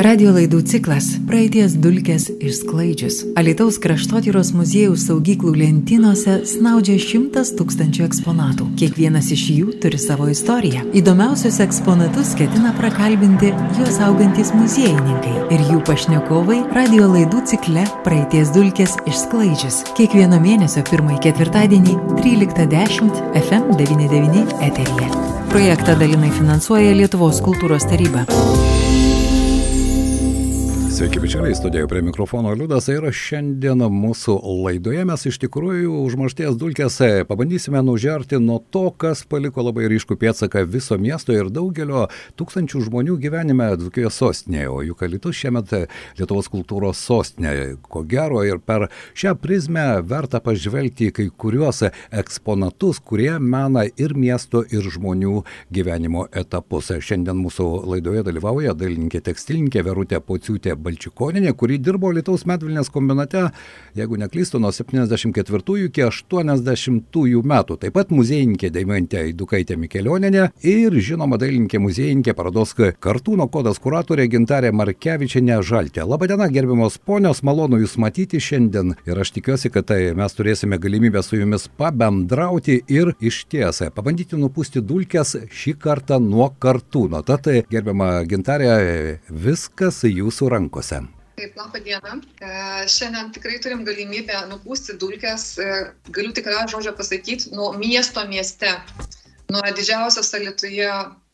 Radio laidų ciklas Praeities dulkės išsklaidžius. Alitaus kraštotyros muziejaus saugyklų lentynose snaudžia šimtas tūkstančių eksponatų. Kiekvienas iš jų turi savo istoriją. Įdomiausius eksponatus ketina prakalbinti juos augantis muziejininkai ir jų pašnekovai radio laidų cikle Praeities dulkės išsklaidžius. Kiekvieno mėnesio pirmąjį ketvirtadienį 13.10 FM99 eteryje. Projektą dalinai finansuoja Lietuvos kultūros taryba. Sveiki, bičiuliai, studijoje prie mikrofono Liudas ir šiandien mūsų laidoje mes iš tikrųjų užmaršties dulkės pabandysime nužerti nuo to, kas paliko labai ryškų pėdsaką viso miesto ir daugelio tūkstančių žmonių gyvenime Dzukijos sostinėje, o juk Alitus šiemet Lietuvos kultūros sostinė. Ko gero ir per šią prizmę verta pažvelgti į kai kuriuos eksponatus, kurie mena ir miesto, ir žmonių gyvenimo etapus. Šiandien mūsų laidoje dalyvauja dailininkė tekstilininkė Verutė Pociūtė Balčikoninė, kuri dirbo Lietuvos medvilnės kombinate, jeigu neklystu, nuo 74 iki 80 metų. Taip pat muziejininkė Daimantė Idukaitė Mikelioninė ir žinoma dailininkė muziejininkė parodos kartūno kodas kuratorė Gintarė Markevičianė Žaltė. Labadiena, gerbiamos ponios, malonu Jūs matyti šiandien ir aš tikiuosi, kad tai mes turėsime galimybę su Jumis pabendrauti ir iš tiesą pabandyti nupūsti dulkes šį kartą nuo kartūno. Tad, gerbiama Gintarė, viskas Jūsų rankose rankose. Taip, laba diena. E, šiandien tikrai turim galimybę nupūsti dulkes, e, galiu tikrą žodžią pasakyti, nuo miesto mieste. Nuo didžiausios Lietuvoje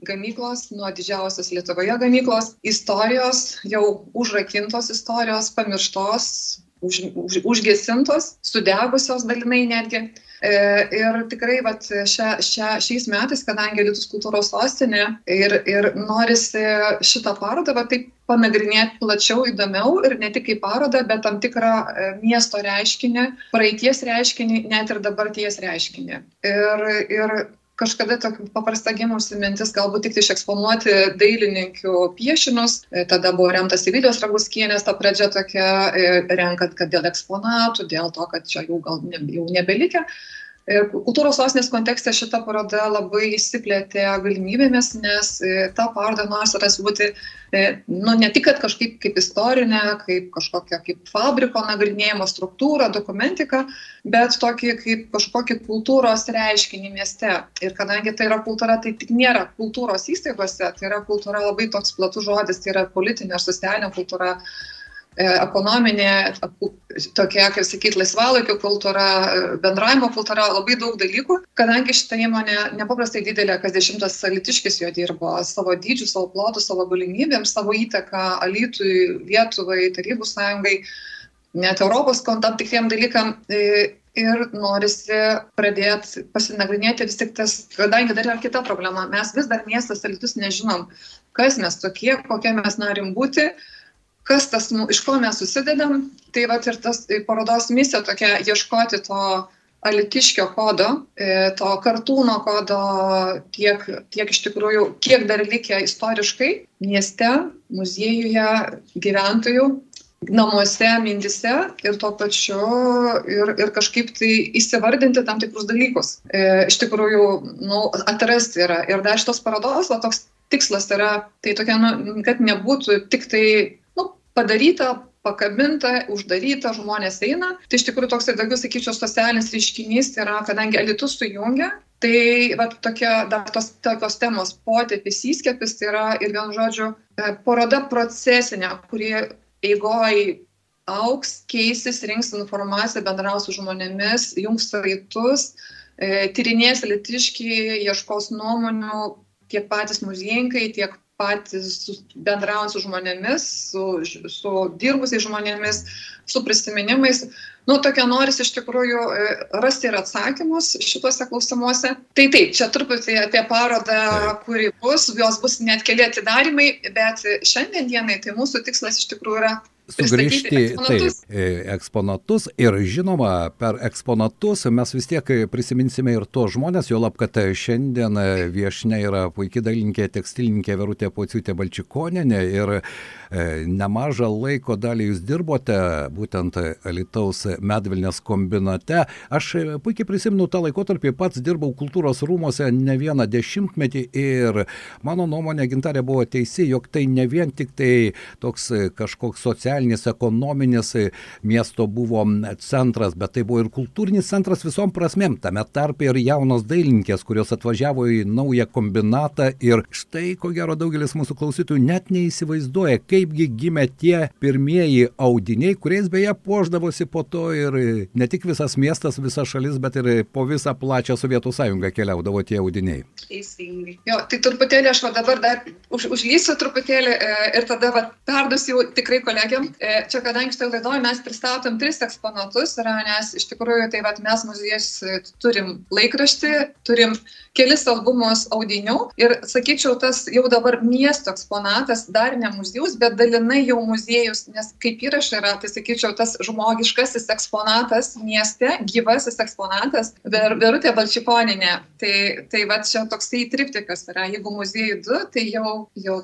gamyklos, nuo didžiausios Lietuvoje gamyklos, istorijos, jau užrakintos istorijos, pamirštos, už, už, užgesintos, sudegusios dalinai netgi. E, ir tikrai vat, šia, šia, šiais metais, kadangi Lietuvos kultūros sostinė ir, ir norisi šitą parodą va, taip panagrinėti plačiau, įdomiau ir ne tik kaip parodą, bet tam tikrą e, miesto reiškinį, praeities reiškinį, net ir dabarties reiškinį. Ir, ir kažkada tokia paprasta gimusi mintis galbūt tik išeksponuoti dailininkių piešinius. E, tada buvo remtas Vilijos Raguskienės ta pradžia tokia, renkant, kad dėl eksponatų, dėl to, kad čia jų gal ne, jau nebelikę. Kultūros sostinės kontekste šita paroda labai įsiplėtė galimybėmis, nes e, ta paroda nori savęs būti e, nu, ne tik kažkaip kaip istorinė, kaip kažkokia kaip fabriko nagrinėjimo struktūra, dokumentika, bet tokį kaip kažkokį kultūros reiškinį mieste. Ir kadangi tai yra kultūra, tai tik nėra kultūros įstaigose, tai yra kultūra labai toks platus žodis, tai yra politinė ar socialinė kultūra E, ekonominė, tokia, kaip sakyti, laisvalaikio kultūra, e, bendravimo kultūra, labai daug dalykų. Kadangi šitą įmonę nepaprastai didelė, kas dešimtas alitiškis jo dirbo savo dydžių, savo plotų, savo galimybėm, savo įtaką Alitui, Lietuvai, Tarybų sąjungai, net Europos tam tikriem dalykam. E, ir norisi pradėti pasinagrinėti vis tik tas, kadangi dar yra kita problema, mes vis dar miestas Alitus nežinom, kas mes tokie, kokie mes norim būti kas tas, iš ko mes susidedam. Tai va ir tas tai parodos misija tokia ieškoti to alitiškio kodo, e, to kartūno kodo, tiek, tiek iš tikrųjų, kiek dar likę istoriškai mieste, muziejuje, gyventojų, namuose, mintise ir tuo pačiu ir, ir kažkaip tai įsivardinti tam tikrus dalykus. E, iš tikrųjų, nu, atrasti yra. Ir dar šitos parodos, va, toks tikslas yra, tai tokia, nu, kad nebūtų tik tai padaryta pakabinta, uždaryta, žmonės eina. Tai iš tikrųjų toks, daugiau sakyčiau, socialinis reiškinys yra, kadangi elitus sujungia, tai va, tokia, dar tos tokios temos potėpis, įskėpis, tai yra ir vienu žodžiu e, paroda procesinė, kurie eigoj auks, keisis, rinks informaciją, bendraus su žmonėmis, jungs raitus, e, tyrinės litiškai, ieškos nuomonių tiek patys muziejininkai, tiek patys bendraujant su žmonėmis, su, su dirbusiais žmonėmis, su prisiminimais. Nu, tokia noris iš tikrųjų e, rasti ir atsakymus šituose klausimuose. Tai taip, čia truputį apie parodą, kuri bus, jos bus net keli atidarimai, bet šiandien dienai tai mūsų tikslas iš tikrųjų yra sugrįžti eksponatus. taip, eksponatus ir žinoma, per eksponatus mes vis tiek prisiminsime ir to žmonės, jo lab, kad šiandien viešne yra puikiai dailininkė tekstilininkė Verutė Pociutė Balčikoninė ir e, nemažą laiko dalį jūs dirbote būtent Alitaus medvilnės kombinate. Aš puikiai prisimenu tą laikotarpį, pats dirbau kultūros rūmose ne vieną dešimtmetį ir mano nuomonė gintarė buvo teisi, jog tai ne vien tik tai toks kažkoks socialinis, ekonominis miesto buvo centras, bet tai buvo ir kultūrinis centras visom prasmėm, tame tarp ir jaunos dailininkės, kurios atvažiavo į naują kombinatą ir štai ko gero daugelis mūsų klausytojų net neįsivaizduoja, kaipgi gimė tie pirmieji audiniai, kuriais beje puoždavosi po to ir ne tik visas miestas, visa šalis, bet ir po visą plačią Sovietų sąjungą keliaudavo tie audiniai. Teisingai. Jo, tai truputėlį aš va dabar dar už, užlysiu truputėlį e, ir tada va perdusiu tikrai kolegiam. E, čia kadangi šitą laidoje mes pristatom tris eksponatus, yra, nes iš tikrųjų tai va mes muziejus e, turim laikraštį, turim kelis albumus audinių ir sakyčiau, tas jau dabar miesto eksponatas dar ne muziejus, bet dalinai jau muziejus, nes kaip įrašai yra, tai sakyčiau, tas žmogiškasis eksponatas mieste, gyvasis eksponatas, ver, Verutė Balčiponinė. Tai, tai va čia toksai triptikas yra, jeigu muziejui du, tai jau, jau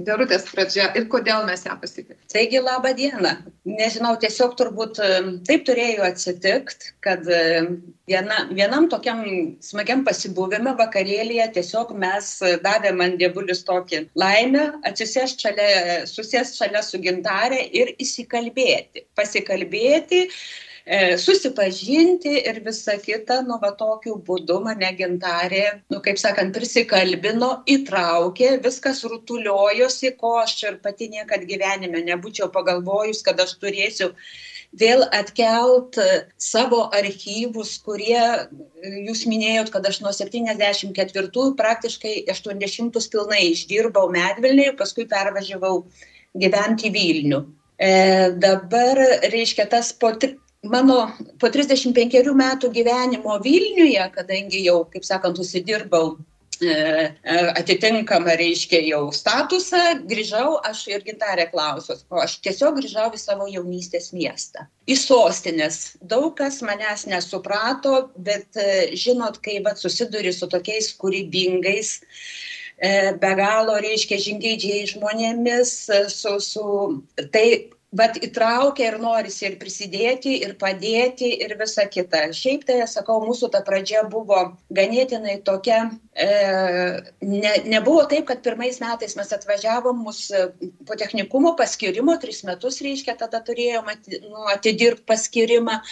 Derutės pradžia ir kodėl mes ją pasitikėme. Taigi, laba diena. Nežinau, tiesiog turbūt taip turėjo atsitikti, kad viena, vienam tokiam smagiam pasibuvime vakarėlėje tiesiog mes davėm man dievulis tokį laimę atsisėst šalia, susėst šalia su gintarė ir įsikalbėti. Pasikalbėti E, susipažinti ir visa kita, nu, va tokiu būdu mane gintarė, nu, kaip sakant, prisikalbino, įtraukė, viskas rutuliojosi, ko aš ir pati niekad gyvenime nebūčiau pagalvojus, kad aš turėsiu vėl atkelt savo archyvus, kurie, jūs minėjot, kad aš nuo 74 praktiškai 80 pilnai išdirbau medvilniai, paskui pervažiavau gyventi į Vilnių. E, dabar, reiškia, tas po, mano po 35 metų gyvenimo Vilniuje, kadangi jau, kaip sakant, užsidirbau e, e, atitinkamą, reiškia, jau statusą, grįžau, aš ir gintarė klausios, o aš tiesiog grįžau į savo jaunystės miestą. Į sostinės. Daug kas manęs nesuprato, bet e, žinot, kai vat, susiduri su tokiais kūrybingais, be galo, reiškia, žingeidžiai žmonėmis, su, su, tai vat įtraukia ir norisi ir prisidėti, ir padėti, ir visa kita. Šiaip tai, sakau, mūsų ta pradžia buvo ganėtinai tokia, e, ne, nebuvo taip, kad pirmais metais mes atvažiavom, mus e, po technikumo paskirimo, tris metus reiškia, tada turėjom ati, nu, atidirbti paskirimą,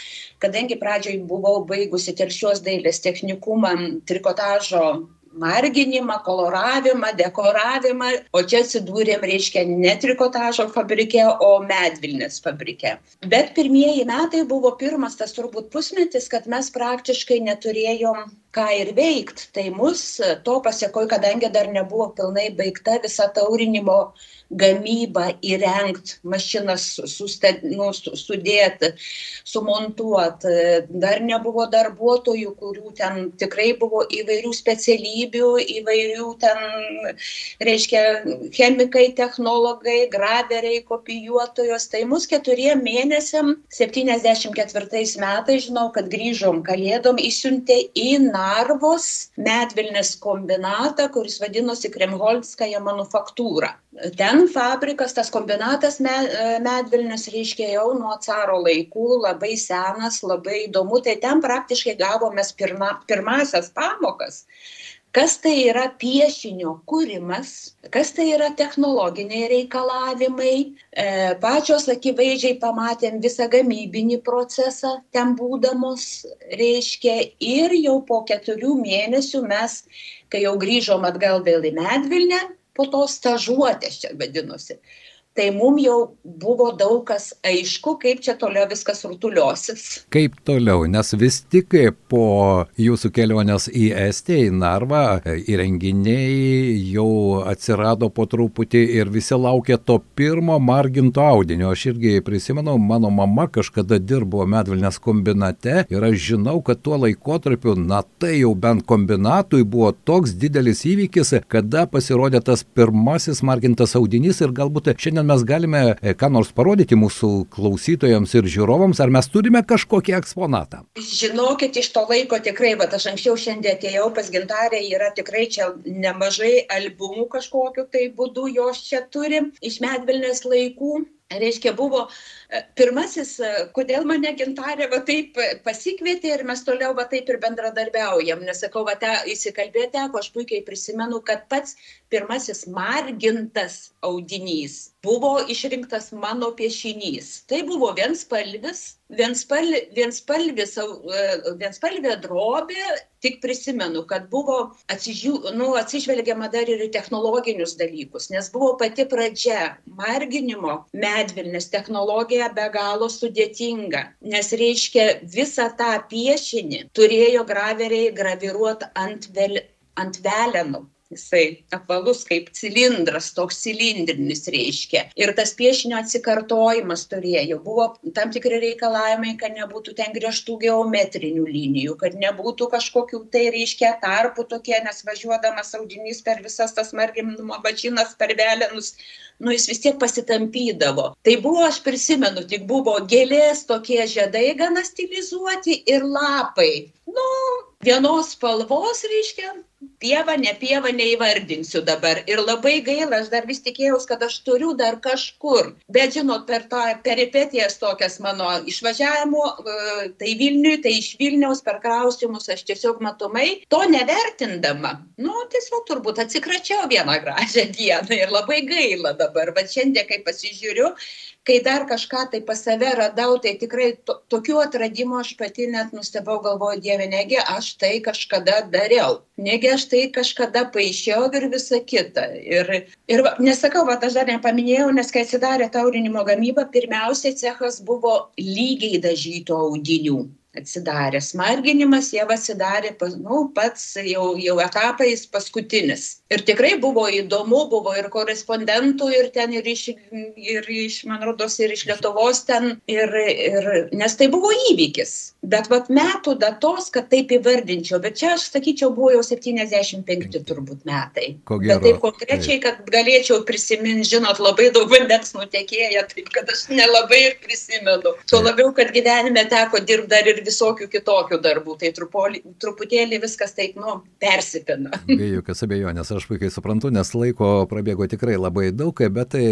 kadangi pradžioj buvau baigusi telšios dailės technikumą trikotažo marginimą, koloravimą, dekoravimą, o čia atsidūrėm, reiškia, ne trikotažo fabrike, o medvilnės fabrike. Bet pirmieji metai buvo pirmas tas turbūt pusmetis, kad mes praktiškai neturėjom ką ir veikt. Tai mus to pasiekoj, kadangi dar nebuvo pilnai baigta visa taurinimo gamybą įrengt, mašinas susted, nu, sudėti, sumontuoti. Dar nebuvo darbuotojų, kurių ten tikrai buvo įvairių specialybių, įvairių ten, reiškia, chemikai, technologai, graveriai, kopijuotojos. Tai mus keturiem mėnesiam, 74 metais, žinau, kad grįžom kalėdom, įsiuntė į Narvos medvilnės kombinatą, kuris vadinosi Kremholskaja manufaktūra. Ten fabrikas, tas kombinatas medvilnius reiškia jau nuo caro laikų, labai senas, labai įdomu, tai ten praktiškai gavomės pirma, pirmasias pamokas kas tai yra piešinio kūrimas, kas tai yra technologiniai reikalavimai. E, pačios akivaizdžiai pamatėm visą gamybinį procesą ten būdamos, reiškia, ir jau po keturių mėnesių mes, kai jau grįžom atgal vėl į Medvilnę, po to stažuotės čia vadinosi tai mum jau buvo daug kas aišku, kaip čia toliau viskas rutuliosis. Kaip toliau, nes vis tik po jūsų kelionės į Estiją, į Narvą, įrenginiai jau atsirado po truputį ir visi laukia to pirmo marginto audinio. Aš irgi prisimenu, mano mama kažkada dirbo medvilnės kombinate ir aš žinau, kad tuo laikotarpiu, na tai jau bent kombinatui buvo toks didelis įvykis, kada pasirodė tas pirmasis margintas audinys ir galbūt šiandien šiandien mes galime e, ką nors parodyti mūsų klausytojams ir žiūrovams, ar mes turime kažkokį eksponatą? Žinokit, iš to laiko tikrai, bet aš anksčiau šiandien atėjau pas gintarę, yra tikrai čia nemažai albumų kažkokiu tai būdu jos čia turi iš medvilnės laikų. Reiškia, buvo pirmasis, kodėl mane gintarė va taip pasikvietė ir mes toliau va taip ir bendradarbiaujam. Nes sakau, va te įsikalbėti teko, aš puikiai prisimenu, kad pats pirmasis margintas audinys buvo išrinktas mano piešinys. Tai buvo vienspalvis, vienspalvi, vienspalvis, vienspalvė drobė, tik prisimenu, kad buvo atsižiū, nu, atsižvelgiama dar ir į technologinius dalykus, nes buvo pati pradžia marginimo medvilnės technologija be galo sudėtinga, nes reiškia visą tą piešinį turėjo graveriai graviruoti ant, vel, ant velenų jisai apvalus kaip cilindras, toks cilindrinis reiškia. Ir tas piešinio atsikartojimas turėjo. Buvo tam tikri reikalavimai, kad nebūtų ten griežtų geometrinių linijų, kad nebūtų kažkokių tai reiškia tarpų tokie, nes važiuodamas audinys per visas tas marginimo bačinas per velenus, nu jis vis tiek pasitampydavo. Tai buvo, aš prisimenu, tik buvo gėlės tokie žiedai gana stilizuoti ir lapai. Nu, vienos spalvos, reiškia, pieva, ne pieva neįvardinsiu dabar. Ir labai gaila, aš dar vis tikėjausi, kad aš turiu dar kažkur. Bet žinot, per tą peripetijas tokias mano išvažiavimo, e, tai Vilniui, tai iš Vilniaus per kraustimus, aš tiesiog matomai to nevertindama. Nu, tiesiog turbūt atsikračiau vieną gražią dieną ir labai gaila dabar. Bet šiandien, kai pasižiūriu, kai dar kažką tai pas save radau, tai tikrai to, tokių atradimų aš pati net nustebau, galvoju, Dieve, negi aš tai kažkada dariau, negi aš tai kažkada paaišėjau ir visa kita. Ir, ir nesakau, va, aš dar nepaminėjau, nes kai atsidarė taurinimo gamyba, pirmiausiai cechas buvo lygiai dažyto audinių atsidarė. Smarginimas jau atsidarė, nu, pats jau, jau etapais paskutinis. Ir tikrai buvo įdomu, buvo ir korespondentų, ir ten, ir iš, ir iš man rodos, ir iš Lietuvos ten, ir, ir, nes tai buvo įvykis. Bet vat metų datos, kad taip įvardinčiau, bet čia aš sakyčiau, buvo jau 75 turbūt metai. Ko gero, bet taip konkrečiai, kad galėčiau prisiminti, žinot, labai daug vandens nutekėję, taip kad aš nelabai ir prisimenu. Tuo labiau, kad gyvenime teko dirbti dar ir ir visokių kitokių darbų, tai trupolį, truputėlį viskas taip, nu, persipina. Be jokios abejonės, aš puikiai suprantu, nes laiko prabėgo tikrai labai daug, bet tai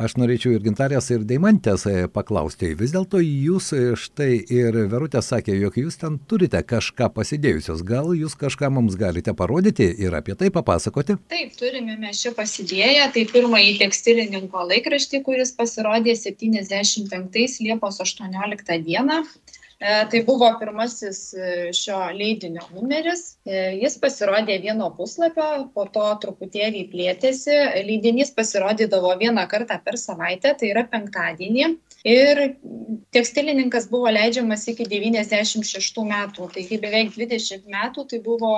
aš norėčiau ir gintarės, ir deimantės e, paklausti. Vis dėlto jūs e, štai ir Verutė sakė, jog jūs ten turite kažką pasidėjusios. Gal jūs kažką mums galite parodyti ir apie tai papasakoti? Taip, turime mes čia pasidėję. Tai pirmąjį tekstilininko laikraštį, kuris pasirodė 75 Liepos 18 dieną. E, tai buvo pirmasis e, šio leidinio numeris. E, jis pasirodė vieno puslapio, po to truputėlį plėtėsi. Leidinys pasirodydavo vieną kartą per savaitę, tai yra penktadienį. Ir tekstilininkas buvo leidžiamas iki 96 metų, taigi beveik 20 metų tai buvo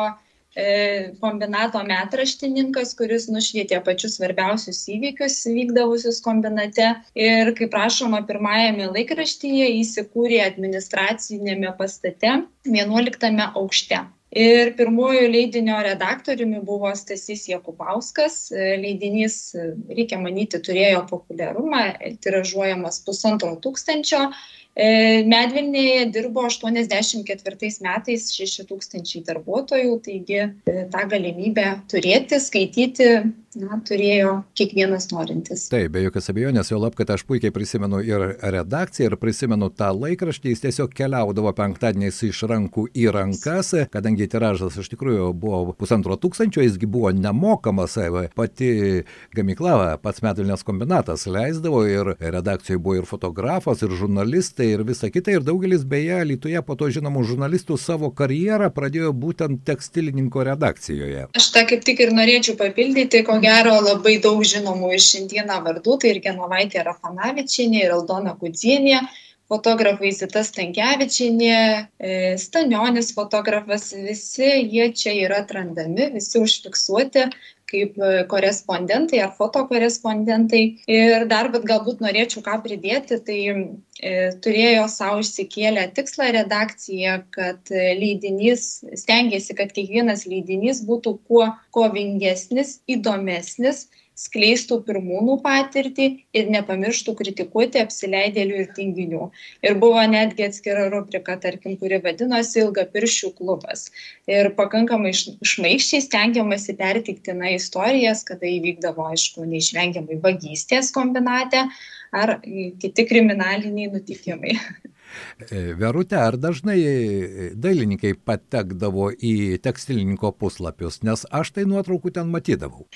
kombinato metraštininkas, kuris nušvietė pačius svarbiausius įvykius vykdavusius kombinate. Ir kaip rašoma pirmajame laikraštyje, įsikūrė administracinėme pastate 11 aukšte. Ir pirmojo leidinio redaktoriumi buvo Stasys Jakubauskas. E, leidinys, reikia manyti, turėjo populiarumą, tiražuojamas pusantro tūkstančio E, Medvilnėje dirbo 84 metais 6 tūkstančiai darbuotojų, taigi e, tą galimybę turėti, skaityti na, turėjo kiekvienas norintis. Taip, be jokios abejonės, jau lab, kad aš puikiai prisimenu ir redakciją, ir prisimenu tą laikraštį, jis tiesiog keliaudavo penktadieniais iš rankų į rankas, kadangi tiražas iš tikrųjų buvo pusantro tūkstančio, jisgi buvo nemokamas, pati gamykla, pats medvilnės kombinatas leisdavo ir redakcijoje buvo ir fotografas, ir žurnalistai, ir visa kita. Ir daugelis beje, Lietuvoje po to žinomų žurnalistų savo karjerą pradėjo būtent tekstilininko redakcijoje. Aš tą kaip tik ir norėčiau papildyti, ko gero labai daug žinomų ir šiandieną vardų, tai ir Genovaitė Rafanavičianė, ir Aldona Kudzienė fotografai Zita Stankevičianė, e, Stanionis fotografas, visi jie čia yra atrandami, visi užfiksuoti kaip e, korespondentai ar fotokorespondentai. Ir dar, bet galbūt norėčiau ką pridėti, tai e, turėjo savo išsikėlę tikslą redakcija, kad e, leidinys, stengiasi, kad kiekvienas leidinys būtų kuo kovingesnis, įdomesnis skleistų pirmūnų patirtį ir nepamirštų kritikuoti apsileidėlių ir tinginių. Ir buvo netgi atskira rubrika, tarkim, kuri vadinosi Ilgapiršių klubas. Ir pakankamai išmaiščiai stengiamasi pertikti na istorijas, kada įvykdavo, aišku, neišvengiamai vagystės kombinate ar kiti kriminaliniai nutikimai. E, Verute, ar dažnai e, dailininkai patekdavo į tekstilininko puslapius, nes aš tai nuotraukų ten matydavau?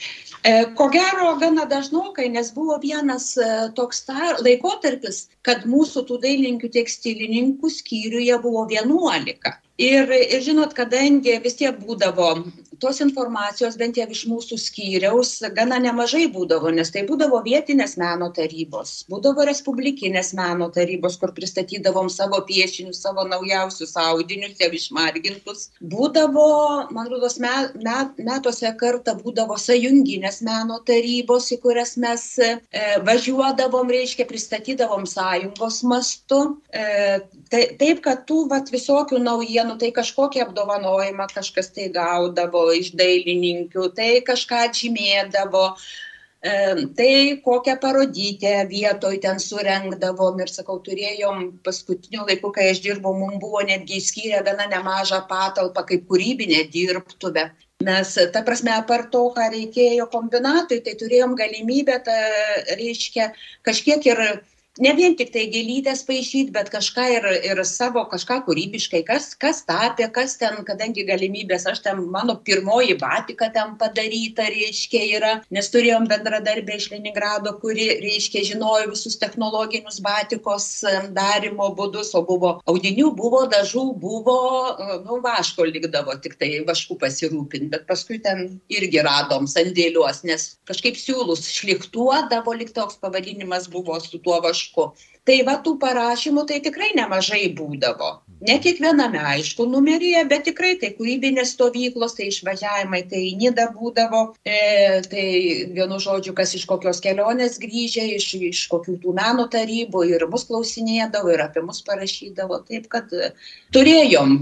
E, ko gero, gana dažnokai, nes buvo vienas toks laikotarpis, kad mūsų tų dailininkų tekstilininkų skyriuje buvo 11. Ir, ir žinot, kadangi vis tiek būdavo tos informacijos, bent jau iš mūsų skyriaus, gana nemažai būdavo, nes tai būdavo vietinės meno tarybos, būdavo respublikinės meno tarybos, kur pristatydavom savo piešinius, savo naujausius audinius, jau išmargintus. Būdavo, man rodos, me, me, metuose kartą būdavo sąjunginės meno tarybos, į kurias mes e, važiuodavom, reiškia, pristatydavom sąjungos mastu. E, tai, taip, kad tų vat, visokių naujienų tai kažkokį apdovanojimą kažkas tai gaudavo iš dailininkių, tai kažką žymėdavo. Tai kokią parodytę vietoj ten surengdavom ir sakau, turėjom paskutiniu laiku, kai aš dirbau, mums buvo netgi įskyrę gana nemažą patalpą kaip kūrybinę dirbtuvę. Nes, ta prasme, apart to, ką reikėjo kombinatui, tai turėjom galimybę, ta, reiškia, kažkiek ir ne vien tiktai gėlytes paišyt bet kažką ir ir savo kažką kūrybiškai. Kas kas tapė kas ten kadangi galimybės aš ten mano pirmoji batika ten padaryta reiškia yra nes turėjom bendradarbę iš leningrado kuri reiškia žinojo visus technologinius batikos darymo būdus o buvo audinių buvo dažų buvo nu vaško likdavo tiktai vašku pasirūpint bet paskui ten irgi radom sandėliuos nes kažkaip siūlus šlichtuodavo lyg toks pavadinimas buvo su tuo vašku mišku tai va tų parašymų tai tikrai nemažai būdavo ne kiekviename aišku numeryje bet tikrai tai kūrybinės stovyklos tai išvažiavimai tai į nidą būdavo e, tai vienu žodžiu kas iš kokios kelionės grįžę iš iš kokių tų meno tarybų ir mus klausinėdavo ir apie mus parašydavo taip kad turėjom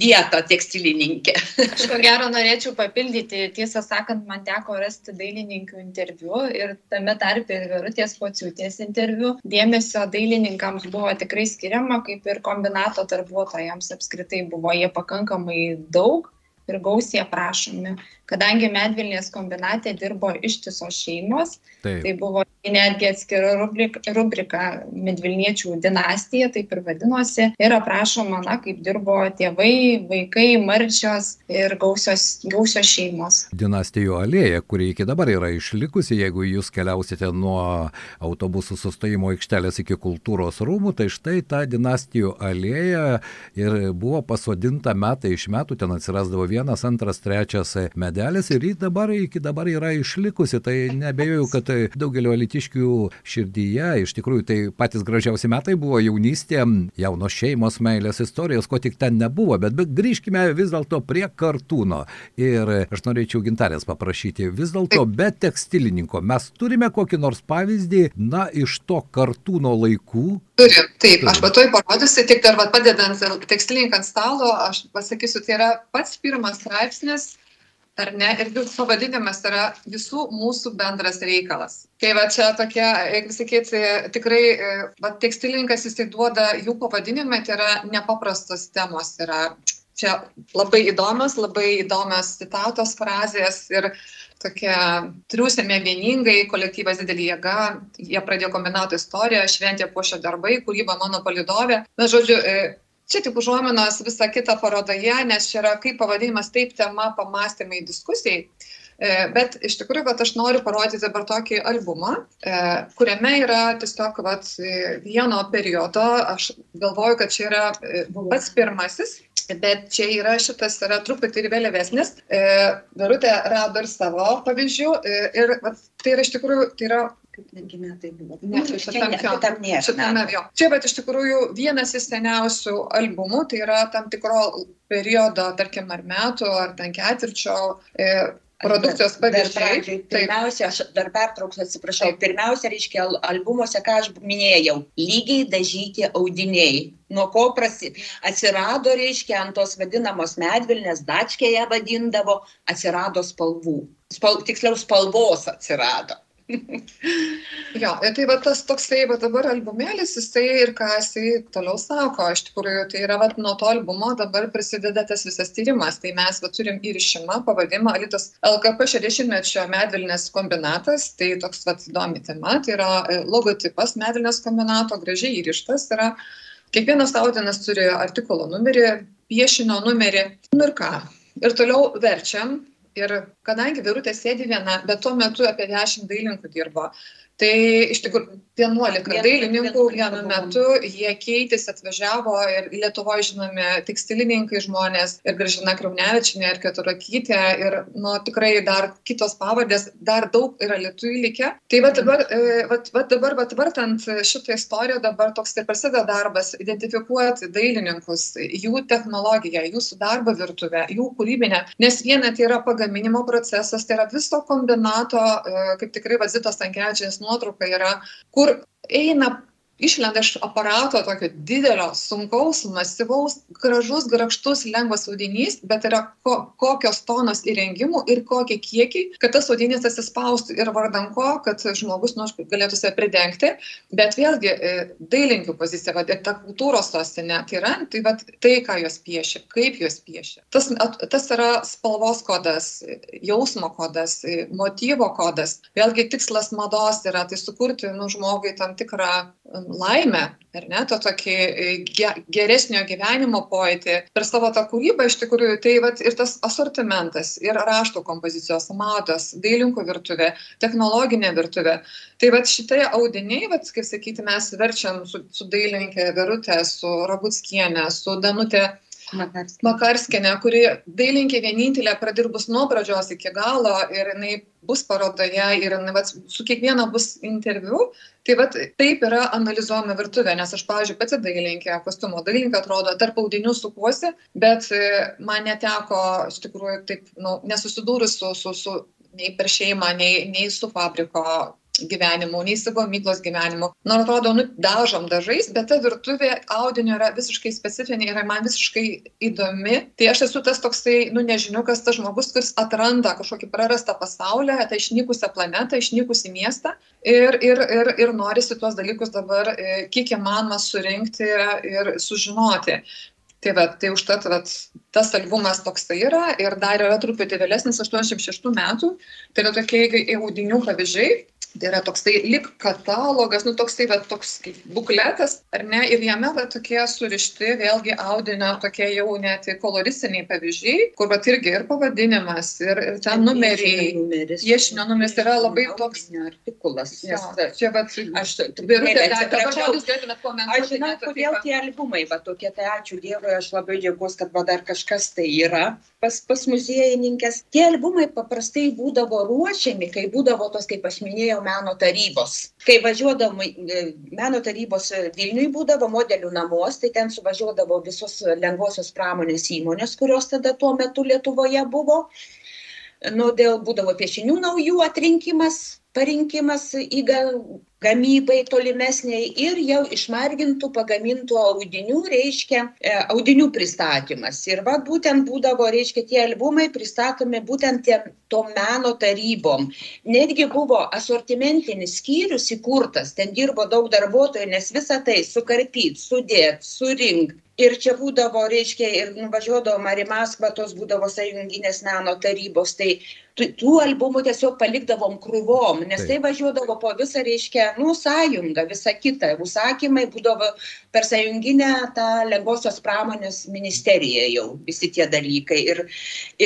vietą tekstilininkę aš ko gero norėčiau papildyti tiesą sakant man teko rasti dailininkių interviu ir tame tarpe ir verutės pociūtės interviu. Dėmesio dailininkams buvo tikrai skiriama kaip ir kombinato darbuotojams apskritai buvo jie pakankamai daug ir gausiai aprašomi kadangi medvilnės kombinate dirbo ištisos šeimos Taip. tai buvo netgi atskira rubrika, rubrika Medvilniečių dinastija, taip ir vadinosi, ir aprašoma, na, kaip dirbo tėvai, vaikai, marčios ir gausios, gausios šeimos. Dinastijų alėja, kuri iki dabar yra išlikusi, jeigu jūs keliausite nuo autobusų sustojimo aikštelės iki kultūros rūmų, tai štai ta dinastijų alėja ir buvo pasodinta metai iš metų, ten atsirasdavo vienas, antras, trečias medelis ir ji dabar iki dabar yra išlikusi, tai nebejoju, kad daugelio elitė alytiškių širdyje. Iš tikrųjų, tai patys gražiausi metai buvo jaunystė, jaunos šeimos, meilės istorijos, ko tik ten nebuvo. Bet, bet grįžkime vis dėlto prie kartūno. Ir aš norėčiau gintarės paprašyti, vis dėlto be tekstilininko mes turime kokį nors pavyzdį, na, iš to kartūno laikų. Turim, taip, aš patoj parodysiu, tik dar padedant tekstilininkant stalo, aš pasakysiu, tai yra pats pirmas straipsnis ar ne? Ir pavadinimas yra visų mūsų bendras reikalas. Tai va čia tokia jeigu sakyt tikrai va tekstilininkas jisai duoda jų pavadinime tai yra nepaprastos temos. Yra čia labai įdomios labai įdomios citatos frazės ir tokia triūsėme vieningai kolektyvas didelė jėga jie pradėjo kombinato istoriją šventė puošia darbai kūryba mano palydovė. Na žodžiu čia tik užuominos visa kita parodoje nes čia yra kaip pavadinimas taip tema pamąstymai diskusijai. E, bet iš tikrųjų vat aš noriu parodyti dabar tokį albumą e, kuriame yra tiesiog vat vieno periodo aš galvoju kad čia yra e, pats pirmasis bet čia yra šitas yra truputį ir vėlyvesnis verutė rado ir savo pavyzdžių ir vat tai yra iš tikrųjų tai yra kaip netgi metai buvo. Ne, nu, šitam, ne, šitam nėra. Šitame, jo. Čia, bet iš tikrųjų vienas iš seniausių albumų, tai yra tam tikro periodo, tarkim, ar metų, ar ten ketvirčio. E, produkcijos pavyzdžiai. Pirmiausia, aš dar pertrauksiu, atsiprašau. Taip. Pirmiausia, reiškia, albumuose, ką aš minėjau, lygiai dažyti audiniai. Nuo ko prasi, atsirado, reiškia, ant tos vadinamos medvilnės, dačkėje vadindavo, atsirado spalvų. Spal, tiksliau, spalvos atsirado. Jo, tai va tas toksai, va dabar albumėlis, jisai ir ką jisai toliau sako, iš tikrųjų, tai yra va nuo to albumo dabar prisideda tas visas tyrimas, tai mes va turim įrišimą, pavadimą Alitas LKP 60-mečio medvilnės kombinatas, tai toks va įdomi tema, tai yra e, logotipas medvilnės kombinato, gražiai įrištas yra, kiekvienas audinas turi artikulo numerį, piešinio numerį, nu ir ką. Ir toliau verčiam ir kadangi Virutė sėdi viena, bet tuo metu apie dešimt dailininkų dirbo, Tai iš tikrųjų 11 dailininkų vienu metu, jie keitėsi, atvažiavo ir Lietuvoje žinomi tekstilininkai žmonės ir Gražina Kraunevičinė ir Keturakytė ir nu, tikrai dar kitos pavardės, dar daug yra lietuvių likę. Tai va dabar, e, va, va dabar, va vartant šitą istoriją, dabar toks ir prasideda darbas - identifikuoti dailininkus, jų technologiją, jūsų darbo virtuvę, jų kūrybinę, nes viena tai yra pagaminimo procesas, tai yra viso kombinato, e, kaip tikrai Vazitos Tankiečiais nuotrauka yra, kur eina išlenda iš aparato tokio didelio, sunkaus, masyvaus, gražus, grakštus, lengvas audinys, bet yra ko, kokios tonos įrengimų ir kokie kiekiai, kad tas audinys atsispaustų ir vardan ko, kad žmogus nu, galėtų save pridengti. Bet vėlgi, e, dailininkių pozicija, va, ta kultūros sostinė, tai yra tai, va, tai, ką jos piešia, kaip jos piešia. Tas, tas yra spalvos kodas, jausmo kodas, motyvo kodas. Vėlgi tikslas mados yra tai sukurti nu, žmogui tam tikrą laimę, ar ne, to tokį e, ge, geresnio gyvenimo pojūtį per savo tą kūrybą iš tikrųjų, tai vat, ir tas asortimentas, ir rašto kompozicijos, matos, dailinkų virtuvė, technologinė virtuvė. Tai vat šitai audiniai, vat, kaip sakyti, mes verčiam su, su dailininkė Verutė, su Rabutskienė, su Danutė Makarskienė, kuri dailinkė vienintelė pradirbus nuo pradžios iki galo ir jinai bus parodoje ir jinai, vat, su kiekviena bus interviu. Tai vat, taip yra analizuojama virtuvė, nes aš, pavyzdžiui, pati dailinkė, kostiumo dailininkė atrodo, tarp audinių sukuosi, bet e, man neteko, iš tikrųjų, taip, nu, nesusidūrus su, su, su nei per šeimą, nei, nei su fabriko gyvenimu, nei su gamyklos gyvenimu. Nors atrodo, nu, dažom dažais, bet ta virtuvė audinio yra visiškai specifinė ir man visiškai įdomi. Tai aš esu tas toksai, nu, nežiniukas, tas žmogus, kuris atranda kažkokį prarastą pasaulį, tą išnykusią planetą, išnykusį miestą ir, ir, ir, ir norisi tuos dalykus dabar e, kiek įmanoma surinkti ir sužinoti. Tai, va, tai užtat va, tas albumas toks tai yra ir dar yra truputį vėlesnis 86 metų, tai yra tokie audinių pavyzdžiai, Tai yra toksai lik katalogas, nu toksai, bet toks kaip bukletas, ar ne, ir jame va tokie surišti vėlgi audinio tokie jau net koloristiniai pavyzdžiai, kur va irgi ir pavadinimas, ir, ir ten numeriai. Piešinio numeris yra labai toks. Artikulas. Ja, čia va, aš birutė, dabar jūs galėtumėte komentuoti. Aš žinau, kodėl tie albumai, va tokie, tai ačiū Dievui, aš labai džiaugiuosi, kad va dar kažkas tai yra pas, pas muziejininkės. Tie albumai paprastai būdavo ruošiami, kai būdavo tos, kaip aš minėjau, meno tarybos. Kai važiuodavom, e, meno tarybos Vilniui būdavo modelių namuos, tai ten suvažiuodavo visos lengvosios pramonės įmonės, kurios tada tuo metu Lietuvoje buvo. Nu, dėl būdavo piešinių naujų atrinkimas, parinkimas į gamybai tolimesniai ir jau išmargintų pagamintų audinių, reiškia, e, audinių pristatymas. Ir va būtent būdavo, reiškia, tie albumai pristatomi būtent tiem, tom meno tarybom. Netgi buvo asortimentinis skyrius įkurtas, ten dirbo daug darbuotojų, nes visą tai sukarpyti, sudėti, surinkti. Ir čia būdavo, reiškia, ir nuvažiuodavom ar į Maskvą, tos būdavo sąjunginės meno tarybos, tai tų albumų tiesiog palikdavom krūvom, nes tai važiuodavo po visą, reiškia, nu sąjunga visa kita. Užsakymai būdavo per sąjunginę tą lengvosios pramonės ministeriją jau visi tie dalykai. Ir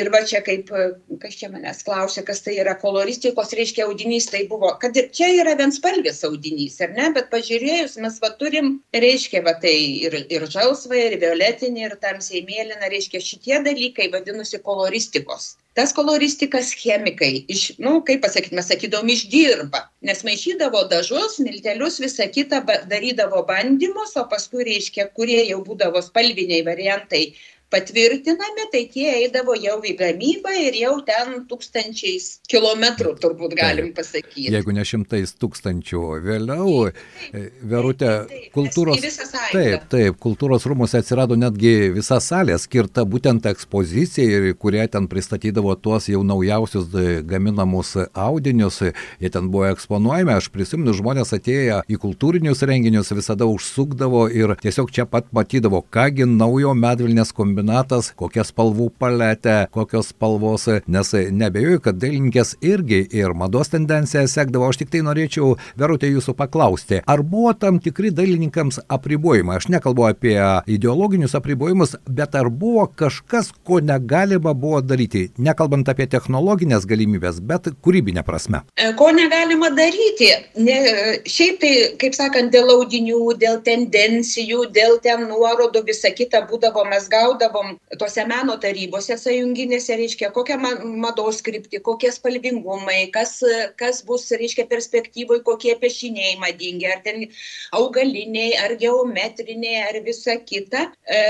ir va čia kaip kas čia manęs klausė kas tai yra koloristikos reiškia audinys tai buvo kad ir čia yra vienspalvis audinys ar ne? Bet pažiūrėjus mes va turim reiškia va tai ir ir žalsvą ir violetinį ir tamsiai mėlyną reiškia šitie dalykai vadinosi koloristikos tas koloristikas chemikai iš nu kaip pasakyt mes sakydavom išdirba. Nes maišydavo dažus miltelius visa kita darydavo bandymus o paskui reiškia kurie jau būdavo spalviniai variantai patvirtinami, tai tie eidavo jau į gamybą ir jau ten tūkstančiais kilometrų turbūt galim pasakyti. Jeigu ne šimtais tūkstančių. Vėliau, Verutė, kultūros... Taip, taip, kultūros rūmose atsirado netgi visa salė skirta būtent ekspozicijai, kurie ten pristatydavo tuos jau naujausius gaminamus audinius. Jie ten buvo eksponuojami, aš prisimenu, žmonės atėję į kultūrinius renginius visada užsukdavo ir tiesiog čia pat matydavo, kągi naujo medvilnės kombinatas, kokia spalvų paletė, kokios spalvos, nes nebejoju, kad dailininkės irgi ir mados tendenciją sekdavo. Aš tik tai norėčiau, Verutė, jūsų paklausti, ar buvo tam tikri dailininkams apribojimai? Aš nekalbu apie ideologinius apribojimus, bet ar buvo kažkas, ko negalima buvo daryti, nekalbant apie technologinės galimybės, bet kūrybinę prasme? E, ko negalima daryti? Ne, šiaip tai, kaip sakant, dėl audinių, dėl tendencijų, dėl ten nuorodų, visa kita būdavo, mes gaudavom tose meno tarybose sąjunginėse, reiškia, kokią mados kryptį, kokie spalvingumai, kas, kas bus, reiškia, perspektyvoje, kokie piešiniai madingi, ar ten augaliniai, ar geometriniai, ar visa kita. E,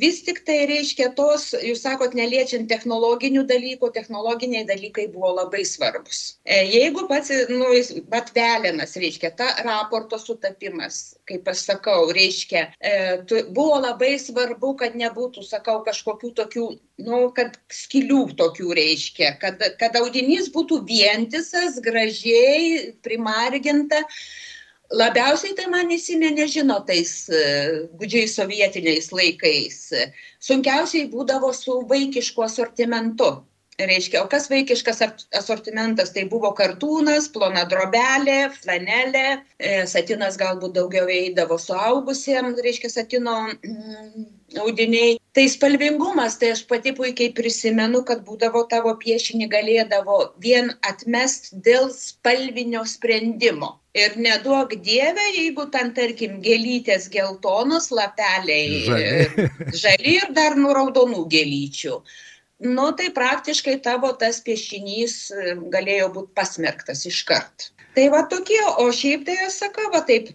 vis tik tai reiškia tos, jūs sakot, neliečiant technologinių dalykų, technologiniai dalykai buvo labai svarbus. E, jeigu pats, nu, bet velinas, reiškia, ta raporto sutapimas, kaip aš sakau, reiškia, e, tu, buvo labai svarbu, kad nebūtų, sakau, kažkokių tokių, nu, kad skilių tokių reiškia, kad, kad audinys būtų vientisas, gražiai primarginta labiausiai tai man įsiminė, žinot, tais e, gudžiais sovietiniais laikais. Sunkiausiai būdavo su vaikišku asortimentu. Reiškia, o kas vaikiškas asortimentas, tai buvo kartūnas, plona drobelė, flanelė, e, satinas galbūt daugiau eidavo suaugusiems, reiškia, satino mm, audiniai. Tai spalvingumas, tai aš pati puikiai prisimenu, kad būdavo tavo piešinį galėdavo vien atmest dėl spalvinio sprendimo. Ir neduok dievę, jeigu ten, tarkim, gėlytės geltonos, lapeliai žali, žali ir dar nu raudonų gėlyčių. Nu, tai praktiškai tavo tas piešinys e, galėjo būti pasmerktas iškart. Tai va tokie, o šiaip tai aš sakau, va taip,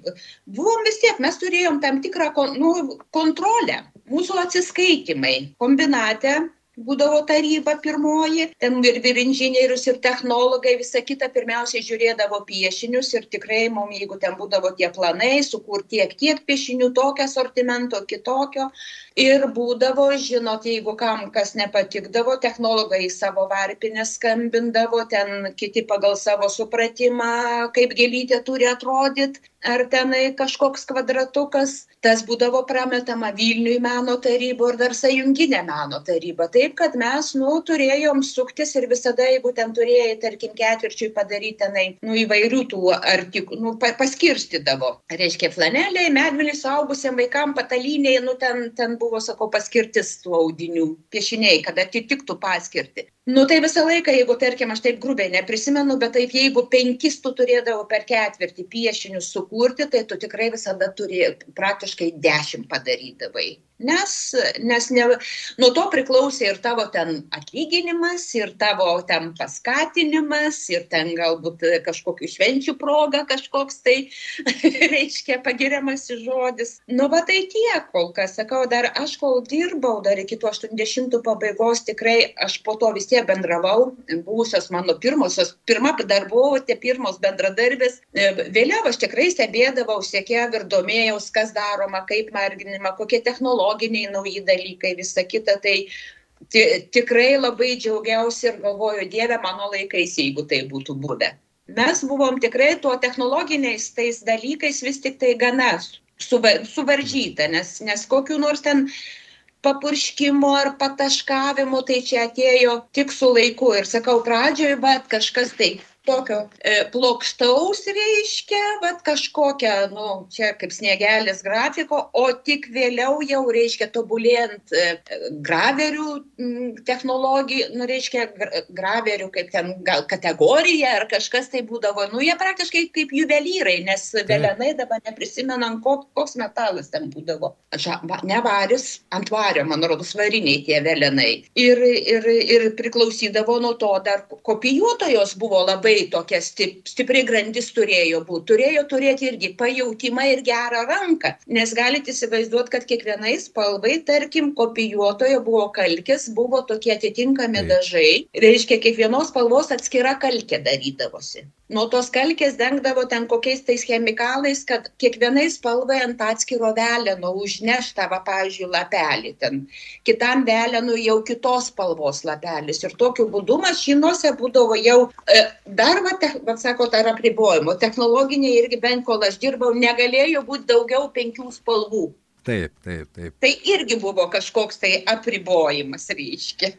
buvom vis tiek, mes turėjom tam tikrą nu, kontrolę, mūsų atsiskaitimai kombinate būdavo taryba pirmoji ten ir vyr inžinierius ir technologai visa kita pirmiausiai žiūrėdavo piešinius ir tikrai mum jeigu ten būdavo tie planai sukurt tiek tiek piešinių tokio asortimento kitokio. Ir būdavo žinot jeigu kam kas nepatikdavo technologai savo varpines skambindavo ten kiti pagal savo supratimą kaip gėlytė turi atrodyt ar tenai kažkoks kvadratukas. Tas būdavo prametama vilniuj meno taryba ir dar sąjunginė meno taryba taip kad mes nu turėjom suktis ir visada jeigu ten turėjai tarkim ketvirčiui padaryt tenai nu įvairių tų artik nu pa paskirstydavo. Reiškia flaneliai medvilnės suaugusiem vaikam patalynė nu ten ten buvo sakau paskirtis tų audinių piešiniai kad atitiktų paskirtį nu tai visą laiką jeigu tarkim aš taip grubiai neprisimenu bet taip jeigu penkis tu turėdavai per ketvirtį piešinius sukurti tai tu tikrai visada turi praktiškai dešim padarydavai. Nes nes ne nuo to priklausė ir tavo ten atlyginimas ir tavo ten paskatinimas ir ten galbūt kažkokių švenčių proga kažkoks tai reiškia pagiriamasis žodis. Nu va tai tiek kol kas. Sakau dar aš kol dirbau dar iki tų aštuoniasdešimtų pabaigos tikrai aš po to vis tiek bendravau buvusios mano pirmosios pirma darbovietė pirmos bendradarbės vėliau aš tikrai stebėdavau sekėjau ir domėjaus kas daroma kaip marginama kokie technologiniai nauji dalykai, visa kita. Tai tikrai labai džiaugiausi ir galvoju, Dieve mano laikais, jeigu tai būtų buvę. Mes buvom tikrai tuo technologiniais tais dalykais vis tik tai gana suvaržyta, nes, nes kokiu nors ten papurškimo ar pataškavimo, tai čia atėjo tik su laiku. Ir sakau, pradžioje, bet kažkas tai tokio e, plokštaus reiškia, bet kažkokia, nu, čia kaip sniegelis grafiko, o tik vėliau jau reiškia tobulėjant e, graverių technologijų, nu, reiškia graverių kaip ten gal kategorija ar kažkas tai būdavo, nu, jie praktiškai kaip juvelyrai, nes velenai dabar neprisimenam, kok, koks metalas ten būdavo. Ne varis, ant vario, man rodos, variniai tie velenai. Ir, ir, ir priklausydavo nuo to dar kopijuotojos buvo labai labai tokia stip, stipri grandis turėjo būti. Turėjo turėti irgi pajūtimą ir gerą ranką, nes galite įsivaizduoti, kad kiekvienai spalvai, tarkim, kopijuotoje buvo kalkės, buvo tokie atitinkami dažai, reiškia, kiekvienos spalvos atskira kalkė darydavosi nuo tos kalkės dengdavo ten kokiais tais chemikalais kad kiekvienai spalvai ant atskiro veleno užneš tą va pavyzdžiui lapelį ten. Kitam velenui jau kitos spalvos lapelis. Ir tokiu būdu mašinose būdavo jau e, dar va te vat sakot ar apribojimų technologiniai irgi bent kol aš dirbau negalėjo būt daugiau penkių spalvų Taip, taip, taip. Tai irgi buvo kažkoks tai apribojimas, reiškia.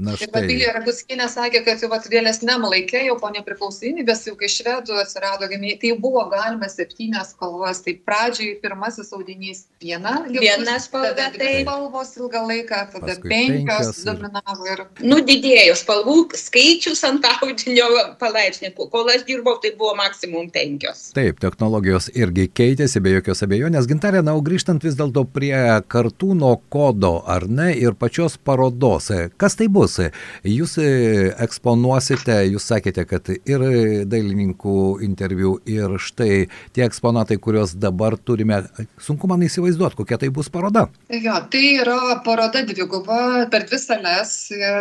Na, štai. Ir Vatilija Raguskinė sakė, kad jau vėlesniam laikė, jau po nepriklausomybės, jau kai švedų atsirado gaminiai, tai buvo galima septynias spalvas. Tai pradžiai pirmasis audinys viena, viena spalva, tai spalvos ilgą laiką, tada Paskui penkios, penkios dominavo ir... Nu, didėjo spalvų skaičius ant audinio palaipsnį. Kol aš dirbau, tai buvo maksimum penkios. Taip, technologijos irgi keitėsi be jokios abejonės. Gintarė, na, grįžtant vis vis dėlto prie kartūno kodo, ar ne, ir pačios parodos. Kas tai bus? Jūs eksponuosite, jūs sakėte, kad ir dailininkų interviu, ir štai tie eksponatai, kuriuos dabar turime, sunku man įsivaizduoti, kokia tai bus paroda. Jo, tai yra paroda dviguba per dvi sales,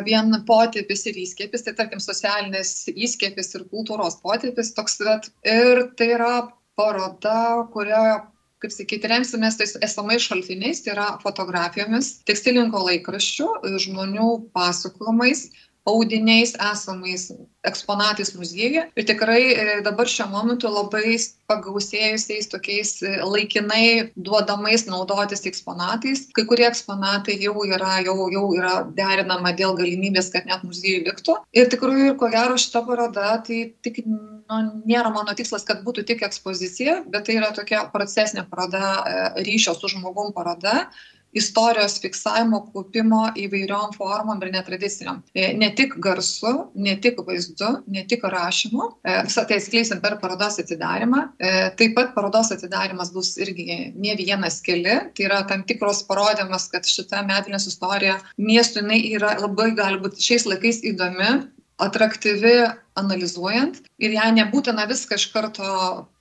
vien potėpis ir įskiepis, tai tarkim socialinis įskiepis ir kultūros potėpis toks, bet ir tai yra paroda, kurioje kaip sakyti, remsimės tais esamais šaltiniais, tai yra fotografijomis, tekstilinko laikraščių, žmonių pasakojimais, audiniais esamais eksponatais muziejuje ir tikrai e, dabar šiuo momentu labai pagausėjusiais tokiais e, laikinai duodamais naudotis eksponatais. Kai kurie eksponatai jau yra, jau, jau yra derinama dėl galimybės, kad net muziejui liktų. Ir tikrai, ko gero, šita paroda, tai tik nu, nėra mano tikslas, kad būtų tik ekspozicija, bet tai yra tokia procesinė paroda, e, ryšio su žmogum paroda istorijos fiksavimo, kaupimo įvairiom formom ir netradiciniam. E, ne tik garsu, ne tik vaizdu, ne tik rašymu. E, Visą tai atskleisim per parodos atidarimą. E, taip pat parodos atidarimas bus irgi ne vienas keli. Tai yra tam tikros parodymas, kad šita medvilnės istorija miestui jinai yra labai gali būti šiais laikais įdomi, atraktyvi analizuojant ir ją nebūtina viską iš karto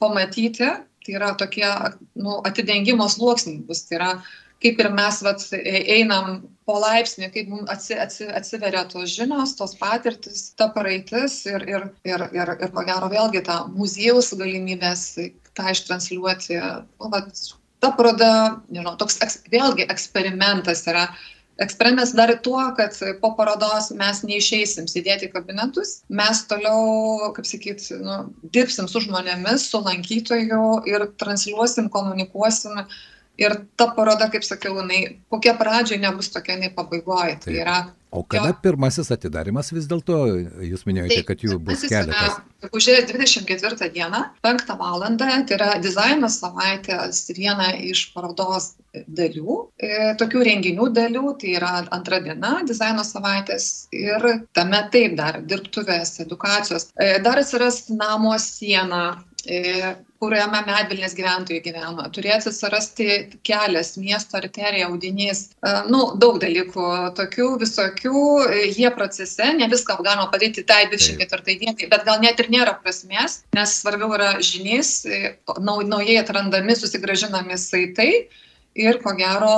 pamatyti. Tai yra tokie nu, atidengimo sluoksniai bus. Tai yra kaip ir mes vat e, einam po laipsnį, kaip mums atsi, atsi, atsiveria tos žinios, tos patirtis, ta praeitis ir, ir, ir, ir, ir ko gero vėlgi tą muziejaus galimybės tą ištransliuoti. Nu, vat, ta paroda, nežinau, toks vėlgi eksperimentas yra. Eksperimentas dar tuo, kad po parodos mes neišeisim sėdėti kabinetus, mes toliau, kaip sakyt, nu, dirbsim su žmonėmis, su lankytoju ir transliuosim, komunikuosim. Ir ta paroda, kaip sakiau, jinai kokia pradžia nebus tokia, jinai pabaigoje. Tai yra O kada jo. pirmasis atidarimas vis dėlto, jūs minėjote, tai, kad jų bus keletas? Gegužės 24 dieną, 5 val. tai yra dizaino savaitės viena iš parodos dalių, e, tokių renginių dalių, tai yra antra diena dizaino savaitės ir tame taip dar dirbtuvės, edukacijos. E, dar atsiras namo siena, e, kuriame medvilnės gyventojai gyvena. Turės atsirasti kelias, miesto arterija, audinys, e, nu, daug dalykų tokių visokių, e, jie procese, ne viską galima padaryti tai 24 dienai, bet gal net ir nėra prasmės, nes svarbiau yra žinys, e, naujai atrandami, susigražinami saitai ir ko gero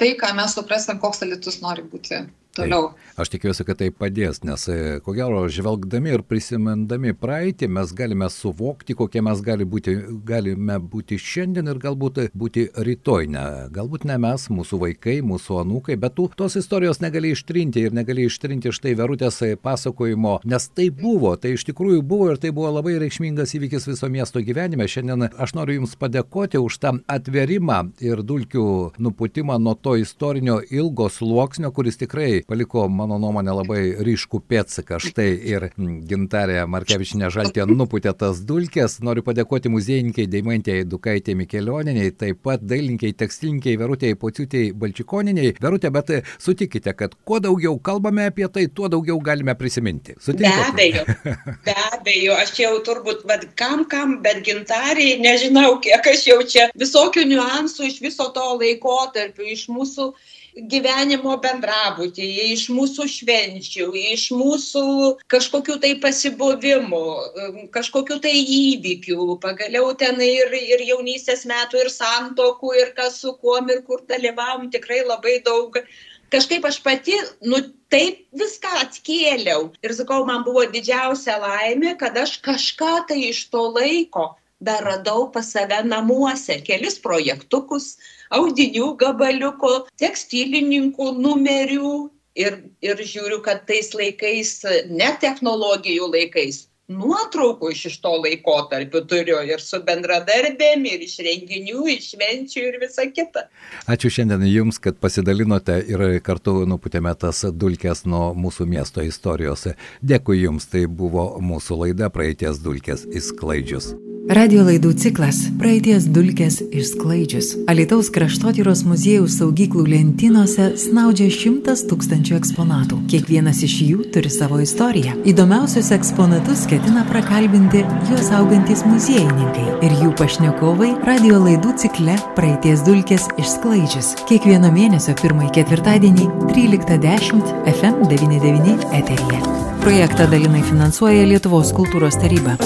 tai, ką mes suprasim, koks alitus nori būti toliau. Tai, aš tikiuosi, kad tai padės, nes e, ko gero, žvelgdami ir prisimendami praeitį, mes galime suvokti, kokie mes gali būti, galime būti šiandien ir galbūt būti rytoj. Ne, galbūt ne mes, mūsų vaikai, mūsų anūkai, bet tu tos istorijos negali ištrinti ir negali ištrinti štai verutės pasakojimo, nes tai buvo, tai iš tikrųjų buvo ir tai buvo labai reikšmingas įvykis viso miesto gyvenime. Šiandien aš noriu Jums padėkoti už tą atverimą ir dulkių nuputimą nuo to istorinio ilgo sluoksnio, kuris tikrai paliko, mano nuomonė, labai ryškų pėdsaką. Štai ir gintarė Markevičinė Žaltė nuputė tas dulkės. Noriu padėkoti muziejininkai Deimantėjai Dukaitė Mikelioniniai, taip pat dailininkai, tekstilinkai Verutėjai Pociutėjai Balčikoniniai. Verutė, bet sutikite, kad kuo daugiau kalbame apie tai, tuo daugiau galime prisiminti. Sutikite? Be abejo. Be abejo, aš jau turbūt, bet kam kam, bet gintariai, nežinau, kiek aš jau čia visokių niuansų iš viso to laikotarpio, iš mūsų gyvenimo bendrabutyje, iš mūsų švenčių, iš mūsų kažkokių tai pasibuvimų, kažkokių tai įvykių, pagaliau ten ir, ir jaunystės metų, ir santokų, ir kas su kuom, ir kur dalyvavom, tikrai labai daug. Kažkaip aš pati, nu, taip viską atkėliau. Ir sakau, man buvo didžiausia laimė, kad aš kažką tai iš to laiko dar radau pas save namuose kelis projektukus, audinių gabaliukų, tekstilininkų numerių ir, ir žiūriu, kad tais laikais, ne technologijų laikais, nuotraukų iš, iš to laikotarpio turiu ir su bendradarbėm, ir iš renginių, iš švenčių ir visa kita. Ačiū šiandien Jums, kad pasidalinote ir kartu nuputėme tas dulkes nuo mūsų miesto istorijos. Dėkui Jums, tai buvo mūsų laida praeities dulkės įsklaidžius. Radio laidų ciklas Praeities dulkės išsklaidžius. Alitaus kraštotyros muziejaus saugyklų lentynose snaudžia šimtas tūkstančių eksponatų. Kiekvienas iš jų turi savo istoriją. Įdomiausius eksponatus ketina prakalbinti juos augantis muziejininkai ir jų pašnekovai radio laidų cikle Praeities dulkės išsklaidžius. Kiekvieno mėnesio pirmąjį ketvirtadienį 13.10 FM99 eteryje. Projektą dalinai finansuoja Lietuvos kultūros taryba.